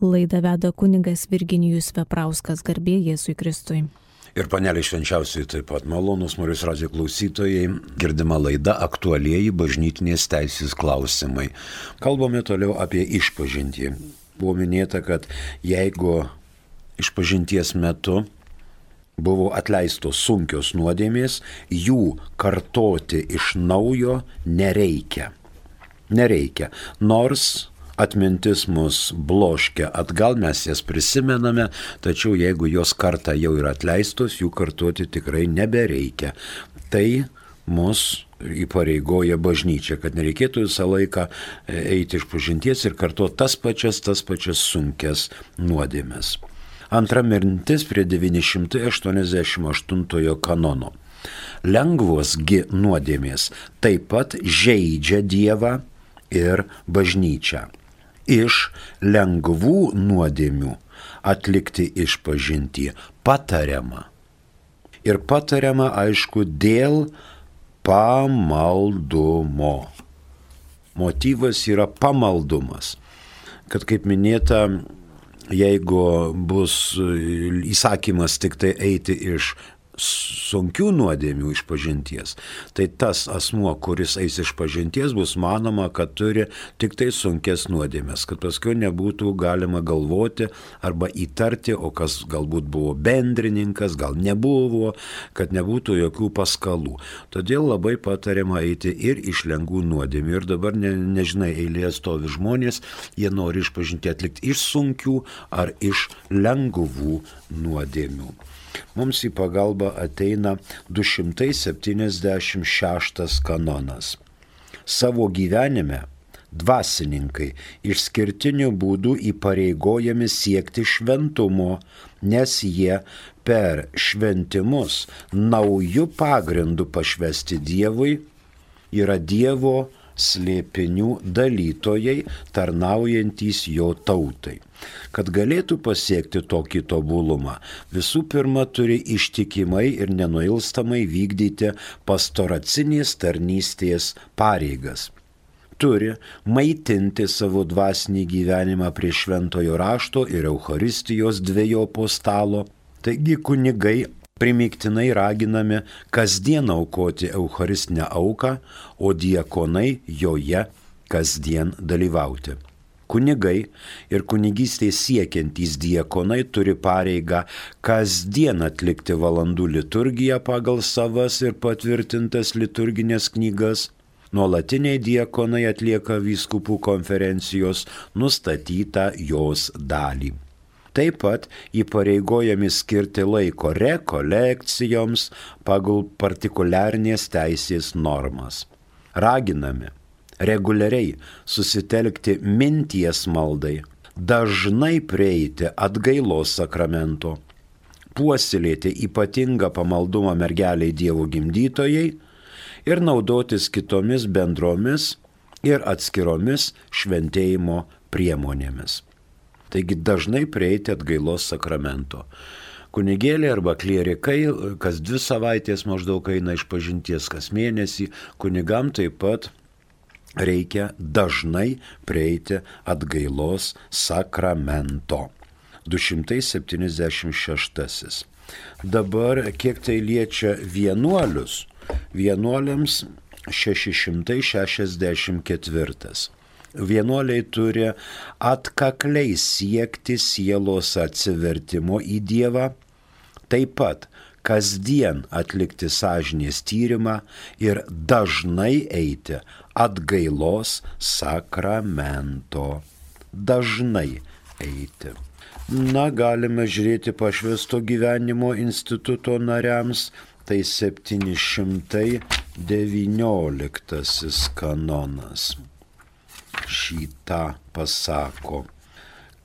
Laidą veda kuningas Virginijus Veprauskas garbė Jėzui Kristui. Ir paneliai švenčiausiai taip pat malonus Marijos radijo klausytojai, girdima laida aktualieji bažnytinės teisės klausimai. Kalbame toliau apie išpažintį. Buvo minėta, kad jeigu išpažinties metu buvo atleistos sunkios nuodėmės, jų kartoti iš naujo nereikia. Nereikia. Nors atmintis mus bloškia atgal, mes jas prisimename, tačiau jeigu jos kartą jau yra atleistos, jų kartuoti tikrai nebereikia. Tai mus įpareigoja bažnyčia, kad nereikėtų visą laiką e, eiti iš pažinties ir kartuoti tas pačias, tas pačias sunkes nuodėmės. Antra mintis prie 988 kanono. Lengvosgi nuodėmės taip pat žaidžia Dievą ir bažnyčią iš lengvų nuodėmių atlikti išpažinti patariama. Ir patariama, aišku, dėl pamaldumo. Motyvas yra pamaldumas. Kad kaip minėta, jeigu bus įsakymas tik tai eiti iš sunkių nuodėmių iš pažinties, tai tas asmuo, kuris eis iš pažinties, bus manoma, kad turi tik tai sunkes nuodėmės, kad paskui nebūtų galima galvoti arba įtarti, o kas galbūt buvo bendrininkas, gal nebuvo, kad nebūtų jokių paskalų. Todėl labai patariama eiti ir iš lengvų nuodėmių. Ir dabar ne, nežinai, eilėje stovi žmonės, jie nori išpažinti atlikti iš sunkių ar iš lengvų nuodėmių. Mums į pagalbą ateina 276 kanonas. Savo gyvenime dvasininkai išskirtiniu būdu įpareigojami siekti šventumo, nes jie per šventimus naujų pagrindų pašvesti Dievui yra Dievo slėpinių dalytojai, tarnaujantys jo tautai. Kad galėtų pasiekti tokį tobulumą, visų pirma turi ištikimai ir nenuilstamai vykdyti pastoracinės tarnystės pareigas turi maitinti savo dvasinį gyvenimą prie šventojo rašto ir Euharistijos dviejopo stalo. Taigi kunigai primiktinai raginami kasdien aukoti Eucharistinę auką, o diekonai joje kasdien dalyvauti. Kunigai ir kunigystės siekiantys diekonai turi pareigą kasdien atlikti valandų liturgiją pagal savas ir patvirtintas liturginės knygas. Nuolatiniai diekonai atlieka vyskupų konferencijos nustatytą jos dalį. Taip pat įpareigojami skirti laiko rekolekcijoms pagal partikuliarnės teisės normas. Raginami reguliariai susitelkti minties maldai, dažnai prieiti atgailos sakramento, puoselėti ypatingą pamaldumą mergeliai Dievo gimdytojai ir naudotis kitomis bendromis ir atskiromis šventėjimo priemonėmis. Taigi dažnai prieiti atgailos sakramento. Kunigėlė arba klierikai kas dvi savaitės maždaug eina iš pažinties, kas mėnesį, kunigam taip pat reikia dažnai prieiti atgailos sakramento. 276. Dabar kiek tai liečia vienuolius, vienuoliams 664 vienuoliai turi atkakliai siekti sielos atsivertimo į Dievą, taip pat kasdien atlikti sąžinės tyrimą ir dažnai eiti atgailos sakramento. Dažnai eiti. Na, galime žiūrėti pašvesto gyvenimo instituto nariams, tai 719 kanonas šitą pasako,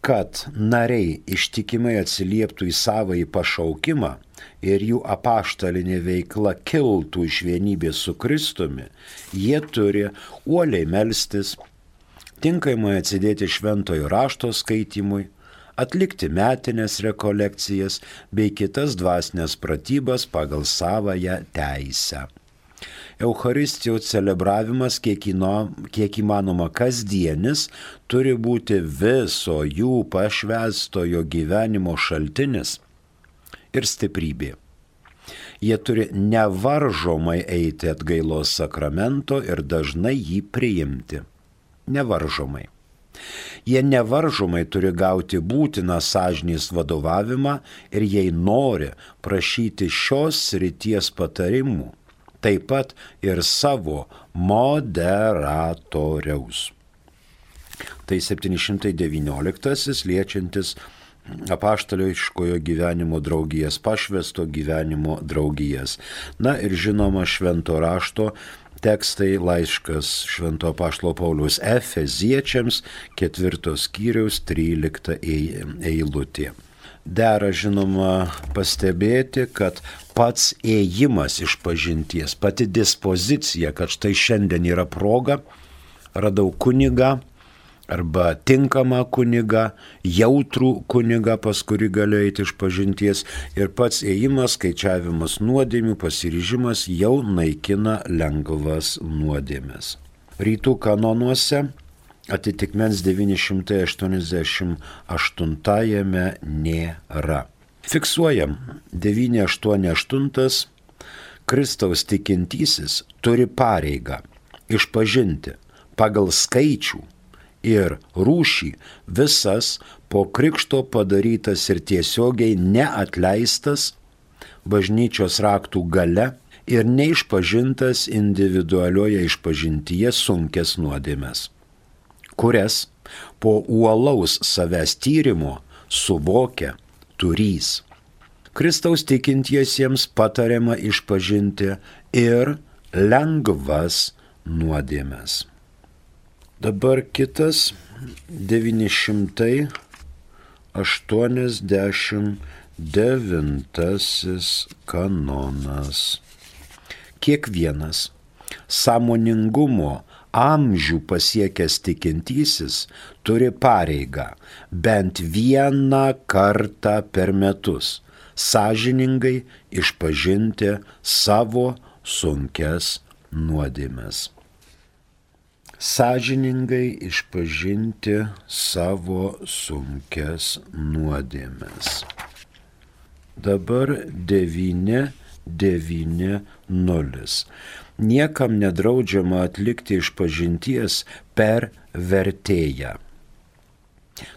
kad nariai ištikimai atsilieptų į savo į pašaukimą ir jų apaštalinė veikla kiltų iš vienybės su Kristumi, jie turi uoliai melstis, tinkamai atsidėti šventojo rašto skaitimui, atlikti metinės rekolekcijas bei kitas dvasinės pratybas pagal savoją teisę. Euharistijos celebravimas kiek, įno, kiek įmanoma kasdienis turi būti viso jų pašvestojo gyvenimo šaltinis ir stiprybė. Jie turi nevaržomai eiti atgailos sakramento ir dažnai jį priimti. Nevaržomai. Jie nevaržomai turi gauti būtiną sąžinės vadovavimą ir jei nori prašyti šios ryties patarimų, taip pat ir savo moderatoriaus. Tai 719 liečiantis apaštalioiškojo gyvenimo draugijas, pašvesto gyvenimo draugijas. Na ir žinoma švento rašto tekstai laiškas Švento Pašlo Paulius Efeziečiams, ketvirtos skyriaus 13 eilutė. Dera žinoma pastebėti, kad pats ėjimas iš pažinties, pati dispozicija, kad štai šiandien yra proga, radau kunigą, arba tinkamą kunigą, jautrų kunigą, pas kurį gali eiti iš pažinties ir pats ėjimas, skaičiavimas nuodėmių, pasiryžimas jau naikina lengvas nuodėmės. Rytų kanonuose atitikmens 988 nėra. Fiksuojam. 988 Kristaus tikintysis turi pareigą išpažinti pagal skaičių ir rūšį visas po krikšto padarytas ir tiesiogiai neatleistas bažnyčios raktų gale ir neišpažintas individualioje išpažintyje sunkes nuodėmes, kurias po uolaus savęs tyrimo suvokia turys. Kristaus tikintiesiems patariama išpažinti ir lengvas nuodėmes. Dabar kitas 989 kanonas. Kiekvienas sąmoningumo amžių pasiekęs tikintysis turi pareigą bent vieną kartą per metus sąžiningai išpažinti savo sunkes nuodėmes sąžiningai išpažinti savo sunkes nuodėmes. Dabar 9, 9, 0. Niekam nedraudžiama atlikti išpažinties per vertėją.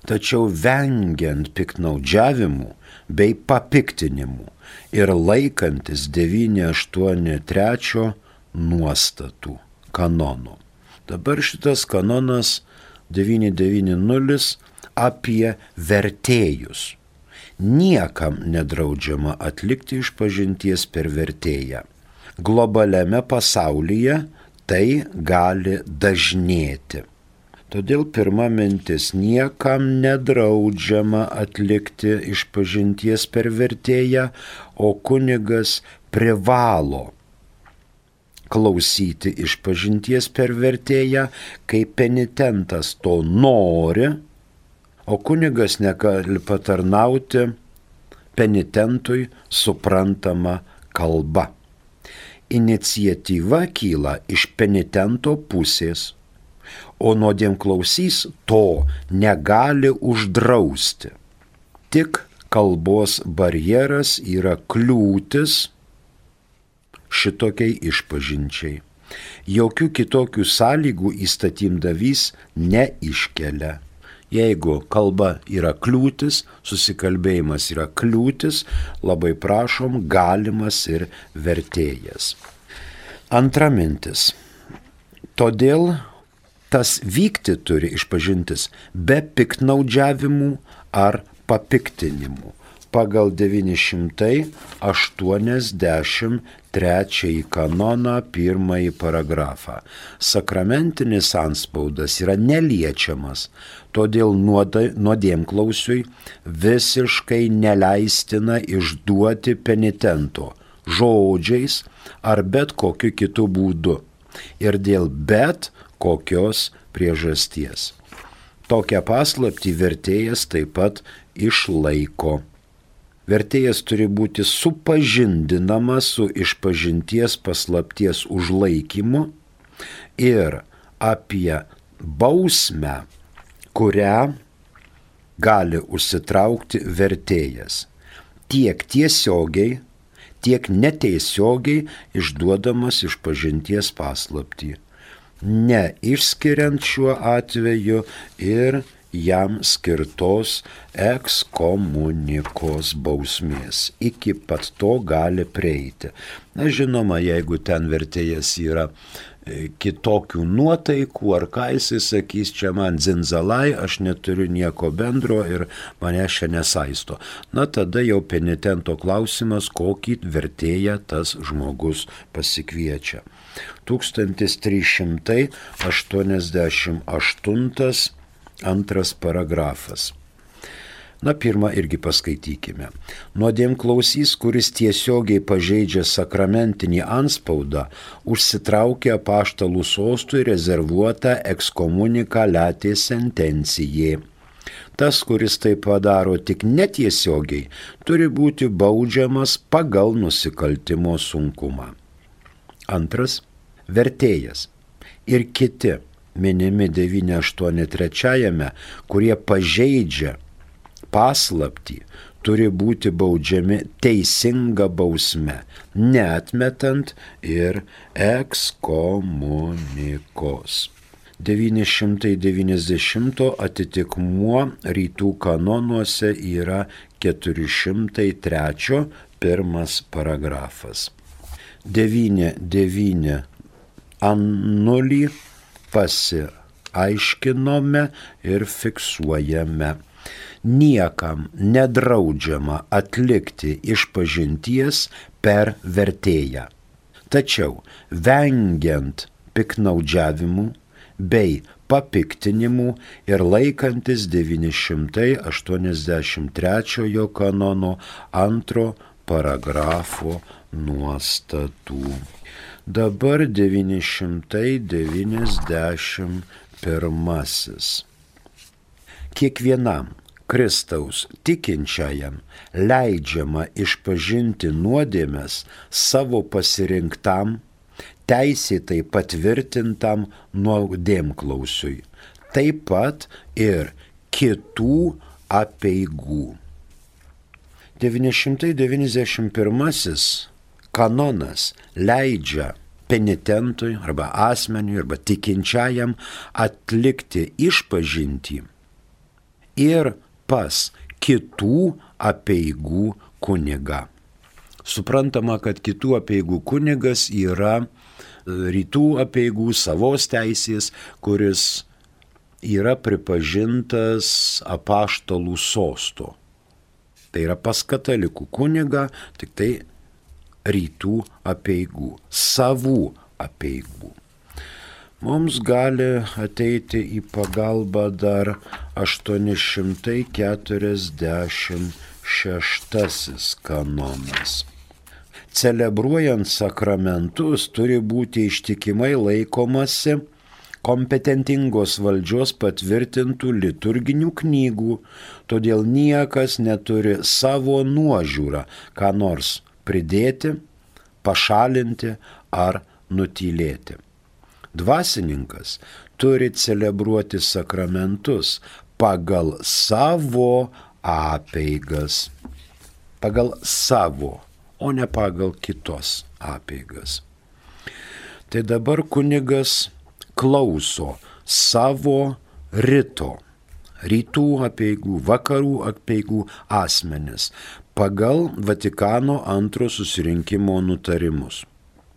Tačiau vengiant piknaudžiavimų bei papiktinimų ir laikantis 983 nuostatų kanonų. Dabar šitas kanonas 990 apie vertėjus. Niekam nedraudžiama atlikti išpažinties per vertėją. Globaliame pasaulyje tai gali dažnėti. Todėl pirma mintis - niekam nedraudžiama atlikti išpažinties per vertėją, o kunigas privalo klausyti išpažinties per vertėją, kai penitentas to nori, o kunigas negali patarnauti penitentui suprantama kalba. Iniciatyva kyla iš penitento pusės, o nuodėmklausys to negali uždrausti. Tik kalbos barjeras yra kliūtis, šitokiai išpažinčiai. Jokių kitokių sąlygų įstatymdavys neiškelia. Jeigu kalba yra kliūtis, susikalbėjimas yra kliūtis, labai prašom galimas ir vertėjas. Antra mintis. Todėl tas vykti turi išpažintis be piknaudžiavimų ar papiktinimų pagal 983 kanoną pirmąjį paragrafą. Sakramentinis anspaudas yra neliečiamas, todėl nuodėmklausiui visiškai neleistina išduoti penitento žodžiais ar bet kokiu kitu būdu ir dėl bet kokios priežasties. Tokią paslapti vertėjas taip pat išlaiko. Vertėjas turi būti supažindinamas su išpažinties paslapties užlaikymu ir apie bausmę, kurią gali užsitraukti vertėjas. Tiek tiesiogiai, tiek netiesiogiai išduodamas išpažinties paslaptį. Ne išskiriant šiuo atveju ir jam skirtos ekskomunikos bausmės. Iki pat to gali prieiti. Na žinoma, jeigu ten vertėjas yra e, kitokių nuotaikų, ar ką jisai sakys, čia man zinzalai, aš neturiu nieko bendro ir mane šią nesaisto. Na tada jau penitento klausimas, kokį vertėją tas žmogus pasikviečia. 1388 Antras paragrafas. Na, pirmą irgi paskaitykime. Nuodėm klausys, kuris tiesiogiai pažeidžia sakramentinį anspaudą, užsitraukia paštalų sostui rezervuotą ekskomuniką letė sentencijai. Tas, kuris tai padaro tik netiesiogiai, turi būti baudžiamas pagal nusikaltimo sunkumą. Antras - vertėjas ir kiti minimi 983, kurie pažeidžia paslapti, turi būti baudžiami teisinga bausme, netmetant ir ekskomunikos. 990 atitikmuo rytų kanonuose yra 403 pirmas paragrafas. 99 annulį pasiaiškinome ir fiksuojame. Niekam nedraudžiama atlikti išpažinties per vertėją. Tačiau vengiant piknaudžiavimų bei papiktinimų ir laikantis 983 kanono antro paragrafo nuostatų. Dabar 991. Kiekvienam Kristaus tikinčiajam leidžiama išpažinti nuodėmės savo pasirinktam, teisėtai patvirtintam nuodėmklausiui, taip pat ir kitų apieigų. 991 kanonas leidžia penitentui arba asmeniui arba tikinčiajam atlikti išpažinti ir pas kitų apieigų kuniga. Suprantama, kad kitų apieigų kunigas yra e, rytų apieigų savos teisės, kuris yra pripažintas apaštalų sosto. Tai yra pas katalikų kuniga, tik tai rytų apieigų, savų apieigų. Mums gali ateiti į pagalbą dar 846 kanonas. Celebruojant sakramentus turi būti ištikimai laikomasi kompetentingos valdžios patvirtintų liturginių knygų, todėl niekas neturi savo nuožiūrą, ką nors pridėti, pašalinti ar nutylėti. Dvasininkas turi celebruoti sakramentus pagal savo apeigas, pagal savo, o ne pagal kitos apeigas. Tai dabar kunigas klauso savo rito, rytų apieigų, vakarų apieigų asmenis, pagal Vatikano antro susirinkimo nutarimus.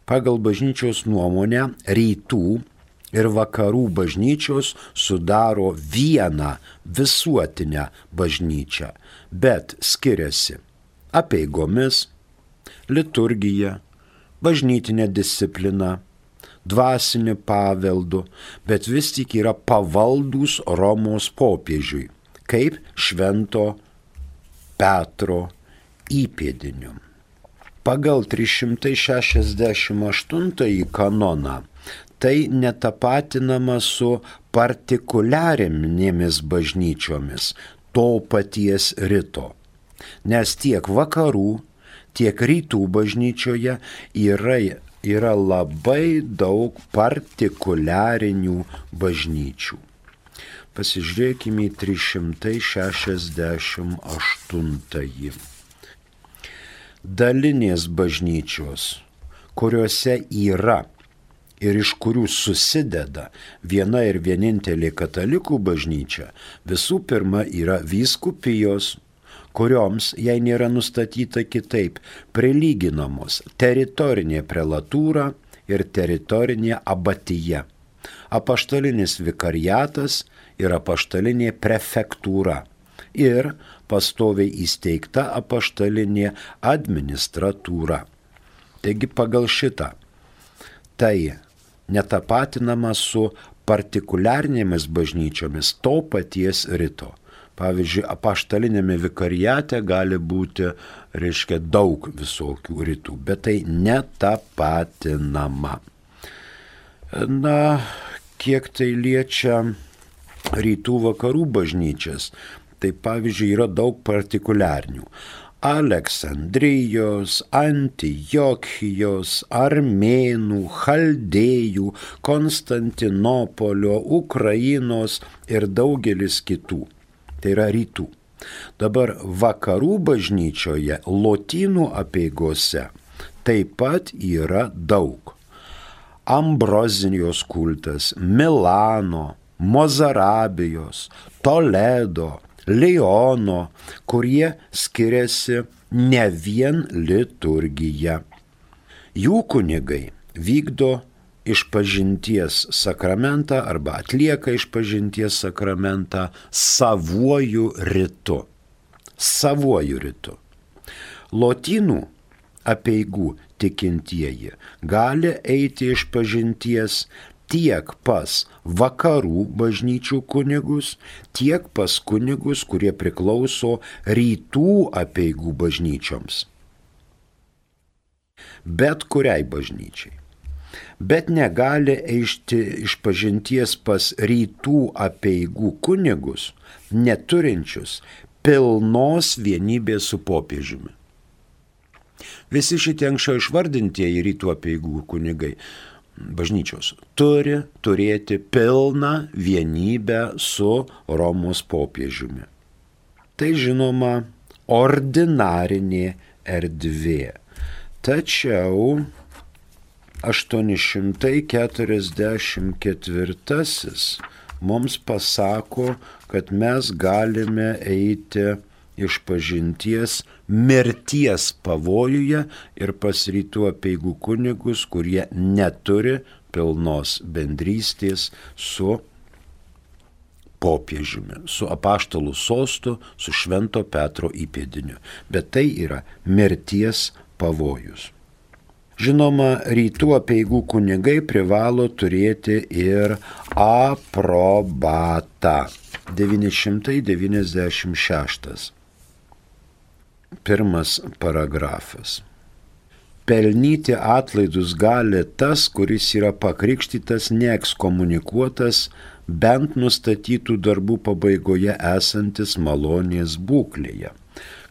Pagal bažnyčios nuomonę rytų ir vakarų bažnyčios sudaro vieną visuotinę bažnyčią, bet skiriasi apeigomis, liturgija, bažnytinė disciplina, dvasinį paveldų, bet vis tik yra pavaldus Romos popiežiui, kaip švento Petro įpėdiniu. Pagal 368 kanoną tai netapatinama su partikuliarinėmis bažnyčiomis to paties rito. nes tiek vakarų, tiek rytų bažnyčioje yra, yra labai daug partikuliarinių bažnyčių. Pasižiūrėkime į 368. Dalinės bažnyčios, kuriuose yra ir iš kurių susideda viena ir vienintelė katalikų bažnyčia, visų pirma yra vyskupijos, kurioms, jei nėra nustatyta kitaip, prilyginamos teritorinė prelatūra ir teritorinė abatyje, apaštalinis vikariatas ir apaštalinė prefektūra. Ir pastoviai įsteigta apaštalinė administratūra. Taigi pagal šitą tai netapatinama su partikuliarnėmis bažnyčiomis to paties rito. Pavyzdžiui, apaštalinėme vikariate gali būti, reiškia, daug visokių rytų, bet tai netapatinama. Na, kiek tai liečia rytų vakarų bažnyčias, tai pavyzdžiui yra daug partikuliarnių. Aleksandrijos, Antijokijos, Armėnų, Chaldėjų, Konstantinopolio, Ukrainos ir daugelis kitų. Tai yra rytų. Dabar vakarų bažnyčioje, lotynų apieigose taip pat yra daug. Ambrozinijos kultas, Milano, Mozarabijos, Toledo, Leono, kurie skiriasi ne vien liturgija. Jų kunigai vykdo išpažinties sakramentą arba atlieka išpažinties sakramentą savuoju ritu. Savuoju ritu. Lotynų apieigų tikintieji gali eiti iš pažinties tiek pas vakarų bažnyčių kunigus, tiek pas kunigus, kurie priklauso rytų apieigų bažnyčioms. Bet kuriai bažnyčiai. Bet negali eišti iš pažinties pas rytų apieigų kunigus, neturinčius pilnos vienybės su popiežiumi. Visi šitie anksčiau išvardintieji rytų apieigų kunigai bažnyčios turi turėti pilną vienybę su Romos popiežiumi. Tai žinoma ordinarinė erdvė. Tačiau 844 mums pasako, kad mes galime eiti iš pažinties mirties pavojuje ir pas rytų apieigų kunigus, kurie neturi pilnos bendrystės su popiežiumi, su apaštalų sostu, su Švento Petro įpėdiniu. Bet tai yra mirties pavojus. Žinoma, rytų apieigų kunigai privalo turėti ir aprobatą. 996 pirmas paragrafas. Pelnyti atlaidus gali tas, kuris yra pakrikštytas, neekskomunikuotas, bent nustatytų darbų pabaigoje esantis malonės būklėje.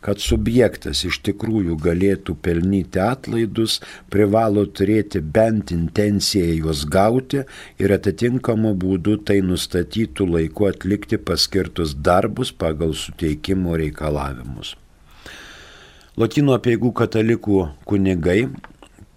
Kad subjektas iš tikrųjų galėtų pelnyti atlaidus, privalo turėti bent intenciją juos gauti ir atitinkamu būdu tai nustatytų laiku atlikti paskirtus darbus pagal suteikimo reikalavimus. Latino apieigų katalikų kunigai,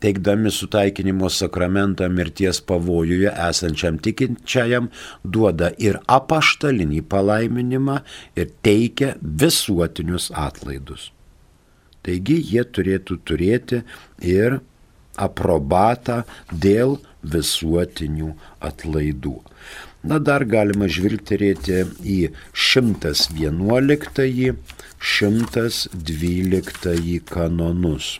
teikdami sutaikinimo sakramentą mirties pavojuje esančiam tikinčiajam, duoda ir apaštalinį palaiminimą ir teikia visuotinius atlaidus. Taigi jie turėtų turėti ir aprobatą dėl visuotinių atlaidų. Na dar galima žvilgterėti į 111, 112 kanonus.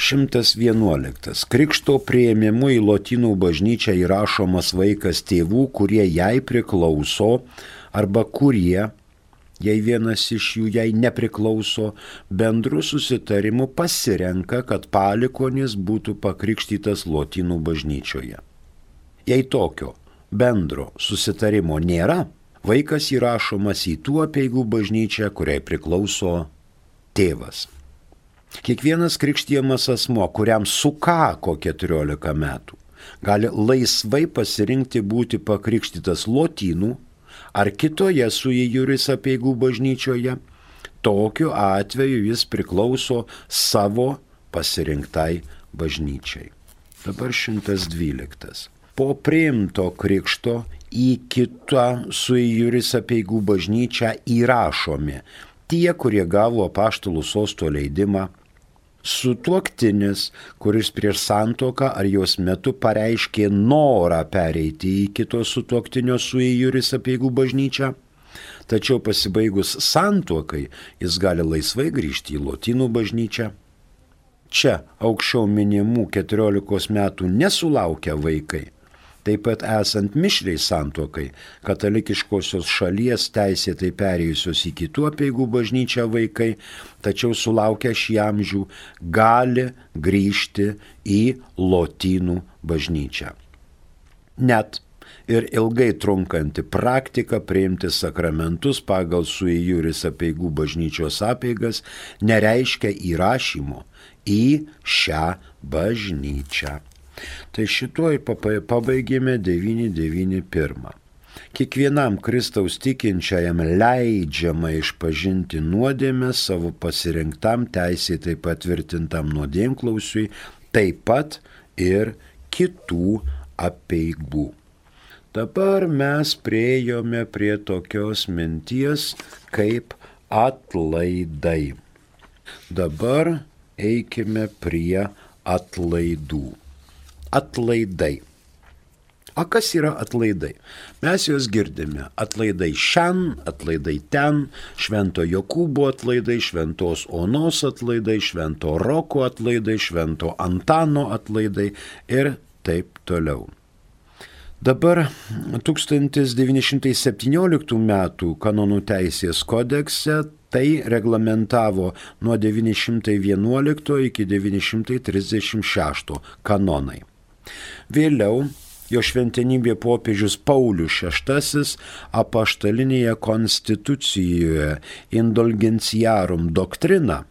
111. Krikšto prieimimu į Lotynų bažnyčią įrašomas vaikas tėvų, kurie jai priklauso arba kurie, jei vienas iš jų jai nepriklauso, bendru susitarimu pasirenka, kad palikonis būtų pakrikštytas Lotynų bažnyčioje. Jei tokio bendro susitarimo nėra, vaikas įrašomas į tų apieigų bažnyčią, kuriai priklauso tėvas. Kiekvienas krikštijamas asmo, kuriam sukako 14 metų, gali laisvai pasirinkti būti pakrikštytas lotynų ar kitoje su įjuris apieigų bažnyčioje. Tokiu atveju jis priklauso savo pasirinktai bažnyčiai. Dabar 112. Po priimto krikšto į kitą su įjuris apieigų bažnyčią įrašomi. Tie, kurie gavo apaštalų sosto leidimą sutuoktinis, kuris prieš santoką ar jos metu pareiškė norą pereiti į kito sutuoktinio suįjuris apieigų bažnyčią, tačiau pasibaigus santuokai jis gali laisvai grįžti į Lotynų bažnyčią. Čia aukščiau minimų 14 metų nesulaukia vaikai Taip pat esant mišriai santokai, katalikiškosios šalies teisėtai perėjusios į kitų apieigų bažnyčią vaikai, tačiau sulaukę šį amžių, gali grįžti į lotynų bažnyčią. Net ir ilgai trunkanti praktika priimti sakramentus pagal suįjuris apieigų bažnyčios apeigas nereiškia įrašymo į šią bažnyčią. Tai šituoj pabaigėme 991. Kiekvienam Kristaus tikinčiajam leidžiama išpažinti nuodėmę savo pasirinktam teisėtai patvirtintam nuodėmklausiui, taip pat ir kitų apieigų. Dabar mes priejome prie tokios minties kaip atlaidai. Dabar eikime prie atlaidų atlaidai. O kas yra atlaidai? Mes juos girdime. Atlaidai šiandien, atlaidai ten, Švento Jokūbo atlaidai, Šventos Onos atlaidai, Švento Roko atlaidai, Švento Antano atlaidai ir taip toliau. Dabar 1917 m. kanonų teisės kodekse tai reglamentavo nuo 911 iki 936 kanonai. Vėliau jo šventenybė popiežius Paulius VI apaštalinėje konstitucijoje indulgenciarum doktrina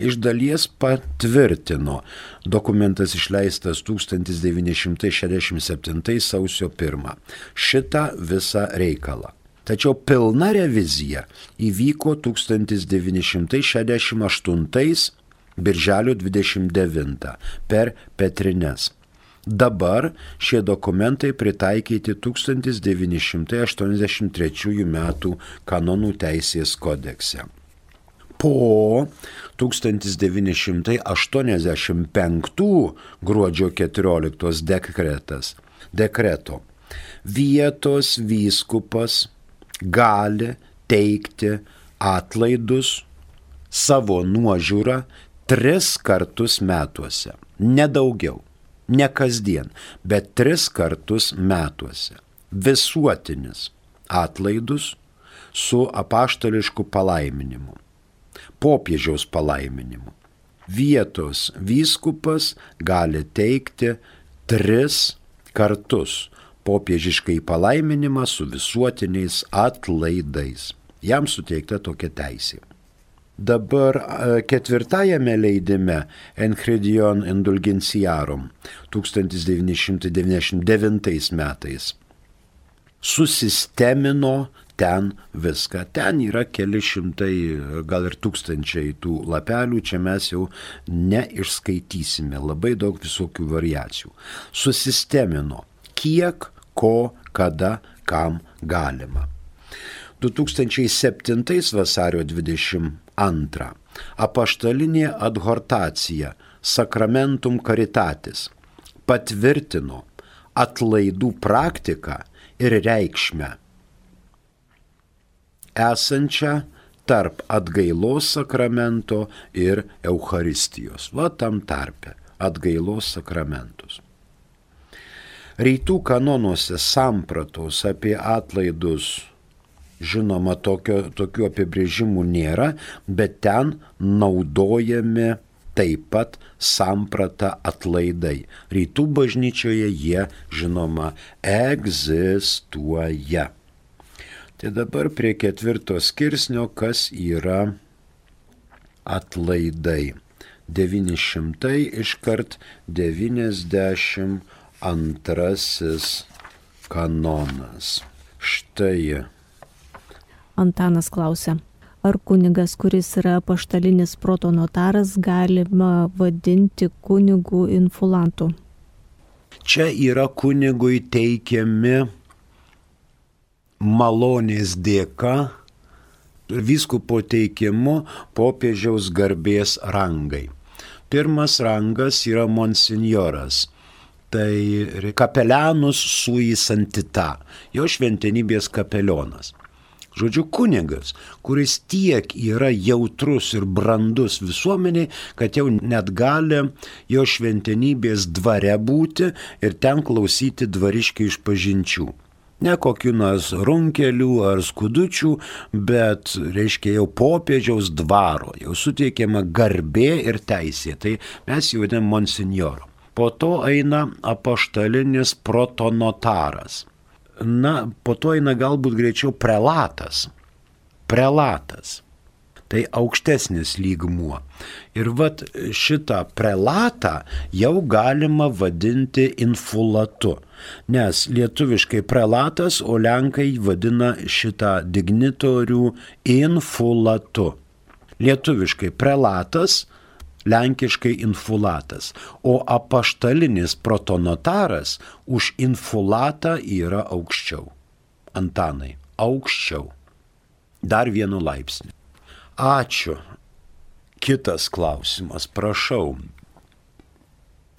iš dalies patvirtino. Dokumentas išleistas 1967 sausio 1. Šitą visą reikalą. Tačiau pilna revizija įvyko 1968 birželio 29 per Petrines. Dabar šie dokumentai pritaikyti 1983 m. kanonų teisės kodekse. Po 1985 gruodžio 14 dekretas, dekreto vietos vyskupas gali teikti atlaidus savo nuožiūrą tris kartus metuose, nedaugiau ne kasdien, bet tris kartus metuose. Visuotinis atlaidus su apaštališku palaiminimu, popiežiaus palaiminimu. Vietos vyskupas gali teikti tris kartus popiežiškai palaiminimą su visuotiniais atlaidais. Jam suteikta tokia teisė. Dabar ketvirtajame leidime Enchridion Indulgenciarum 1999 metais susistemino ten viską. Ten yra keli šimtai, gal ir tūkstančiai tų lapelių, čia mes jau neišskaitysime, labai daug visokių variacijų. Susistemino, kiek, ko, kada, kam galima. 2007 vasario 22 apaštalinė adhortacija Sacramentum Caritatis patvirtino atlaidų praktiką ir reikšmę esančią tarp atgailos sakramento ir Eucharistijos. Va tam tarpe atgailos sakramentus. Rytų kanonuose sampratos apie atlaidus Žinoma, tokio, tokių apibrėžimų nėra, bet ten naudojami taip pat samprata atlaidai. Rytų bažnyčioje jie, žinoma, egzistuoja. Tai dabar prie ketvirto skirsnio, kas yra atlaidai. 900 iškart 92 kanonas. Štai. Antanas klausia. Ar kunigas, kuris yra paštalinis proto notaras, galima vadinti kunigų infulantų? Čia yra kunigui teikiami malonės dėka vyskupo teikimu popiežiaus garbės rangai. Pirmas rangas yra monsinjoras. Tai kapelianus sui santita, jo šventenybės kapelionas. Žodžiu, kunigas, kuris tiek yra jautrus ir brandus visuomeniai, kad jau net gali jo šventenybės dvare būti ir ten klausyti dvariškiai iš pažinčių ne kokiu nors runkelių ar skudučių, bet, reiškia, jau popiežiaus dvaro, jau suteikiama garbė ir teisė. Tai mes jį vadiname monsinjoru. Po to eina apaštalinis protonotaras. Na, po to eina galbūt greičiau prelatas. Prelatas tai aukštesnis lygmuo. Ir vat šitą prelatą jau galima vadinti infulatu, nes lietuviškai prelatas, o lenkai vadina šitą dignitorių infulatu. Lietuviškai prelatas, lenkiškai infulatas, o apaštalinis protonotaras už infulatą yra aukščiau. Antanai, aukščiau. Dar vienu laipsniu. Ačiū. Kitas klausimas, prašau.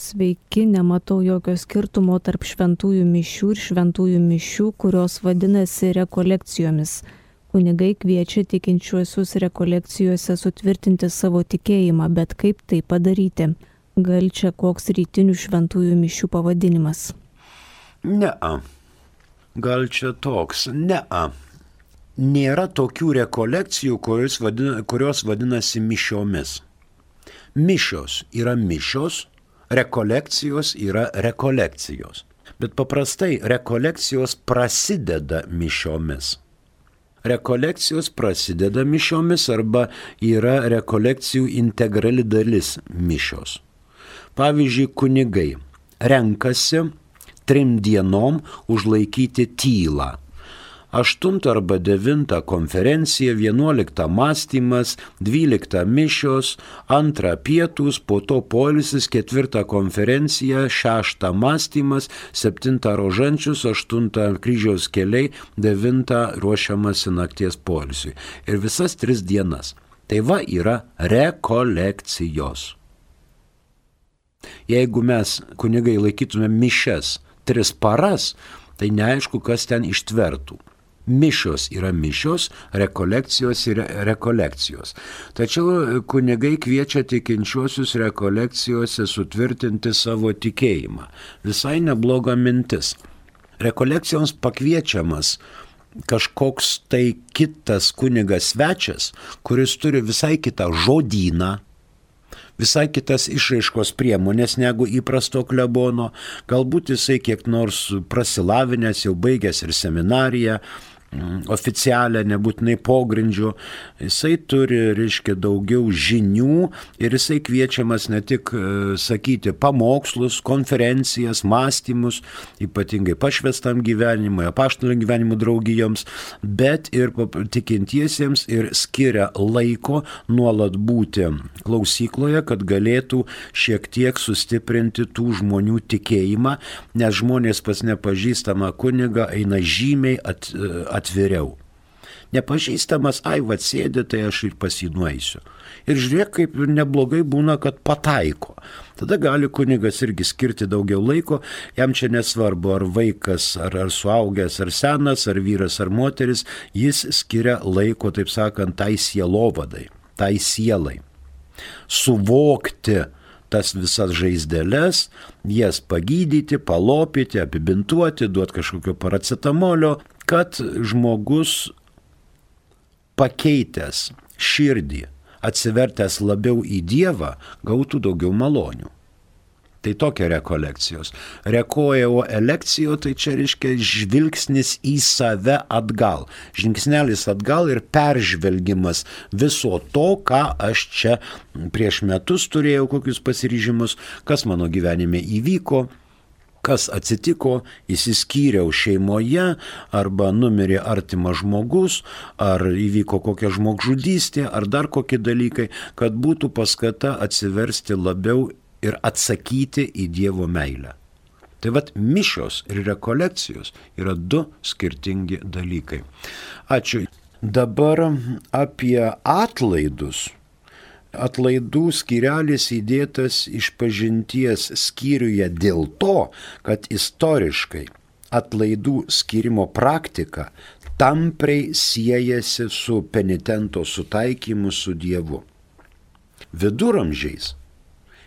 Sveiki, nematau jokio skirtumo tarp šventųjų mišių ir šventųjų mišių, kurios vadinasi rekolekcijomis. Kunigai kviečia tikinčiuosius rekolekcijose sutvirtinti savo tikėjimą, bet kaip tai padaryti? Gal čia koks rytinių šventųjų mišių pavadinimas? Ne. Gal čia toks? Ne nėra tokių rekolekcijų, kurios, vadina, kurios vadinasi mišiomis. Mišios yra mišios, rekolekcijos yra rekolekcijos. Bet paprastai rekolekcijos prasideda mišiomis. Rekolekcijos prasideda mišiomis arba yra rekolekcijų integrali dalis mišios. Pavyzdžiui, kunigai renkasi trim dienom užlaikyti tylą 8 arba 9 konferencija, 11 mąstymas, 12 mišios, 2 pietus, po to polisis, 4 konferencija, 6 mąstymas, 7 rožančius, 8 kryžiaus keliai, 9 ruošiamasi nakties polisiui. Ir visas tris dienas. Tai va yra rekolekcijos. Jeigu mes kunigai laikytume mišes tris paras, tai neaišku, kas ten ištvertų mišios yra mišios, rekolekcijos yra rekolekcijos. Tačiau kunigai kviečia tikinčiuosius rekolekcijose sutvirtinti savo tikėjimą. Visai nebloga mintis. Rekolekcijoms pakviečiamas kažkoks tai kitas kunigas svečias, kuris turi visai kitą žodyną, visai kitas išraiškos priemonės negu įprasto klebono, galbūt jisai kiek nors prasilavinęs, jau baigęs ir seminariją, oficialią, nebūtinai pogrindžių. Jisai turi, reiškia, daugiau žinių ir jisai kviečiamas ne tik e, sakyti pamokslus, konferencijas, mąstymus, ypatingai pašvestam gyvenimui, apaštalio gyvenimo draugijoms, bet ir tikintiesiems ir skiria laiko nuolat būti klausykloje, kad galėtų šiek tiek sustiprinti tų žmonių tikėjimą, nes žmonės pas nepažįstamą kunigą eina žymiai at, at atviriau. Nepažįstamas, ai, vad sėdi, tai aš ir pasinuoisiu. Ir žiūrėk, kaip neblogai būna, kad pataiko. Tada gali kunigas irgi skirti daugiau laiko, jam čia nesvarbu, ar vaikas, ar, ar suaugęs, ar senas, ar vyras, ar moteris, jis skiria laiko, taip sakant, tai sielovadai, tai sielai. Suvokti, tas visas žaizdeles, jas pagydyti, palopyti, apibintuoti, duoti kažkokio paracetamolio, kad žmogus pakeitęs širdį, atsivertęs labiau į Dievą, gautų daugiau malonių. Tai tokia rekolekcijos. Rekojo elekcijo, tai čia reiškia žvilgsnis į save atgal. Žingsnelis atgal ir peržvelgimas viso to, ką aš čia prieš metus turėjau, kokius pasiryžimus, kas mano gyvenime įvyko, kas atsitiko, įsiskyriau šeimoje, arba numirė artimas žmogus, ar įvyko kokia žmogžudystė, ar dar kokie dalykai, kad būtų paskata atsiversti labiau ir atsakyti į Dievo meilę. Tai vad mišios ir rekolekcijos yra du skirtingi dalykai. Ačiū. Dabar apie atlaidus. Atlaidų skyrelis įdėtas iš pažinties skyriuje dėl to, kad istoriškai atlaidų skirimo praktika tampriai siejasi su penitento sutaikymu su Dievu. Viduramžiais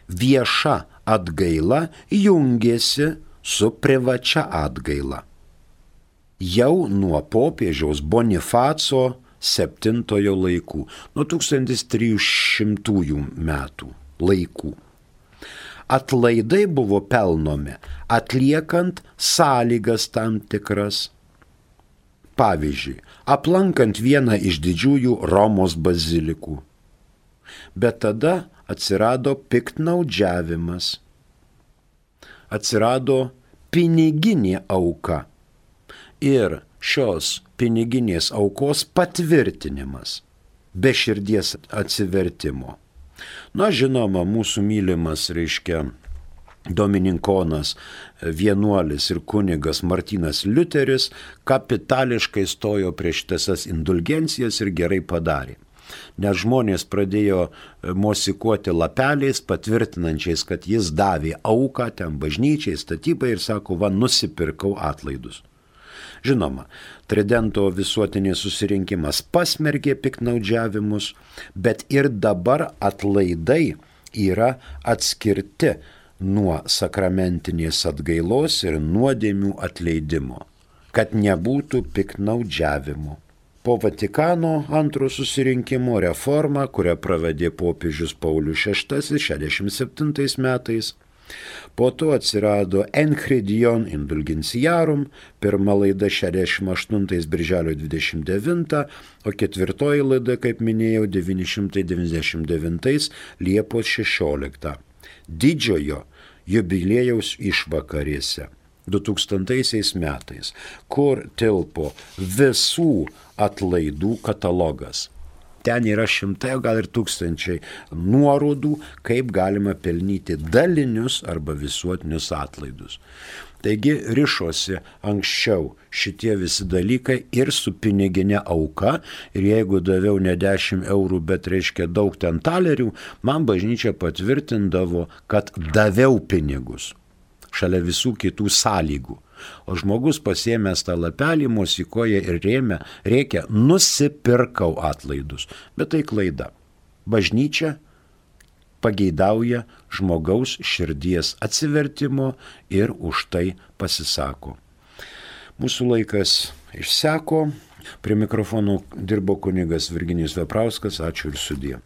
vieša atgaila jungėsi su privačia atgaila. Jau nuo popiežiaus Bonifaco VII laikų, nuo 1300 metų laikų. Atlaidai buvo pelnomi atliekant sąlygas tam tikras. Pavyzdžiui, aplankant vieną iš didžiųjų Romos bazilikų. Bet tada atsirado piktnaudžiavimas, atsirado piniginė auka ir šios piniginės aukos patvirtinimas be širdies atsivertimo. Na, žinoma, mūsų mylimas reiškia Domininkonas, vienuolis ir kunigas Martinas Liuteris kapitališkai stojo prieš tasas indulgencijas ir gerai padarė nes žmonės pradėjo e, mosikuoti lapeliais, patvirtinančiais, kad jis davė auką ten bažnyčiai, statybai ir sako, va, nusipirkau atlaidus. Žinoma, Tridento visuotinės susirinkimas pasmergė piknaudžiavimus, bet ir dabar atlaidai yra atskirti nuo sakramentinės atgailos ir nuodėmių atleidimo, kad nebūtų piknaudžiavimų po Vatikano antro susirinkimo reformą, kurią pravedė popiežius Paulius VI 67 metais. Po to atsirado Enchridion Indulgenciarum, pirma laida 68 birželio 29, o ketvirtoji laida, kaip minėjau, 999 Liepos 16. Didžiojo jubiliejaus išvakarėse. 2000 metais, kur tilpo visų atlaidų katalogas. Ten yra šimtai, gal ir tūkstančiai nuorodų, kaip galima pelnyti dalinius arba visuotinius atlaidus. Taigi ryšosi anksčiau šitie visi dalykai ir su piniginė auka. Ir jeigu daviau ne 10 eurų, bet reiškia daug ten talerių, man bažnyčia patvirtindavo, kad daviau pinigus šalia visų kitų sąlygų. O žmogus pasiemęs tą lapelį, musikoja ir rėmė, reikia, nusipirkau atlaidus. Bet tai klaida. Bažnyčia pageidauja žmogaus širdies atsivertimo ir už tai pasisako. Mūsų laikas išseko. Prie mikrofonų dirbo kunigas Virginijus Veprauskas. Ačiū ir sudie.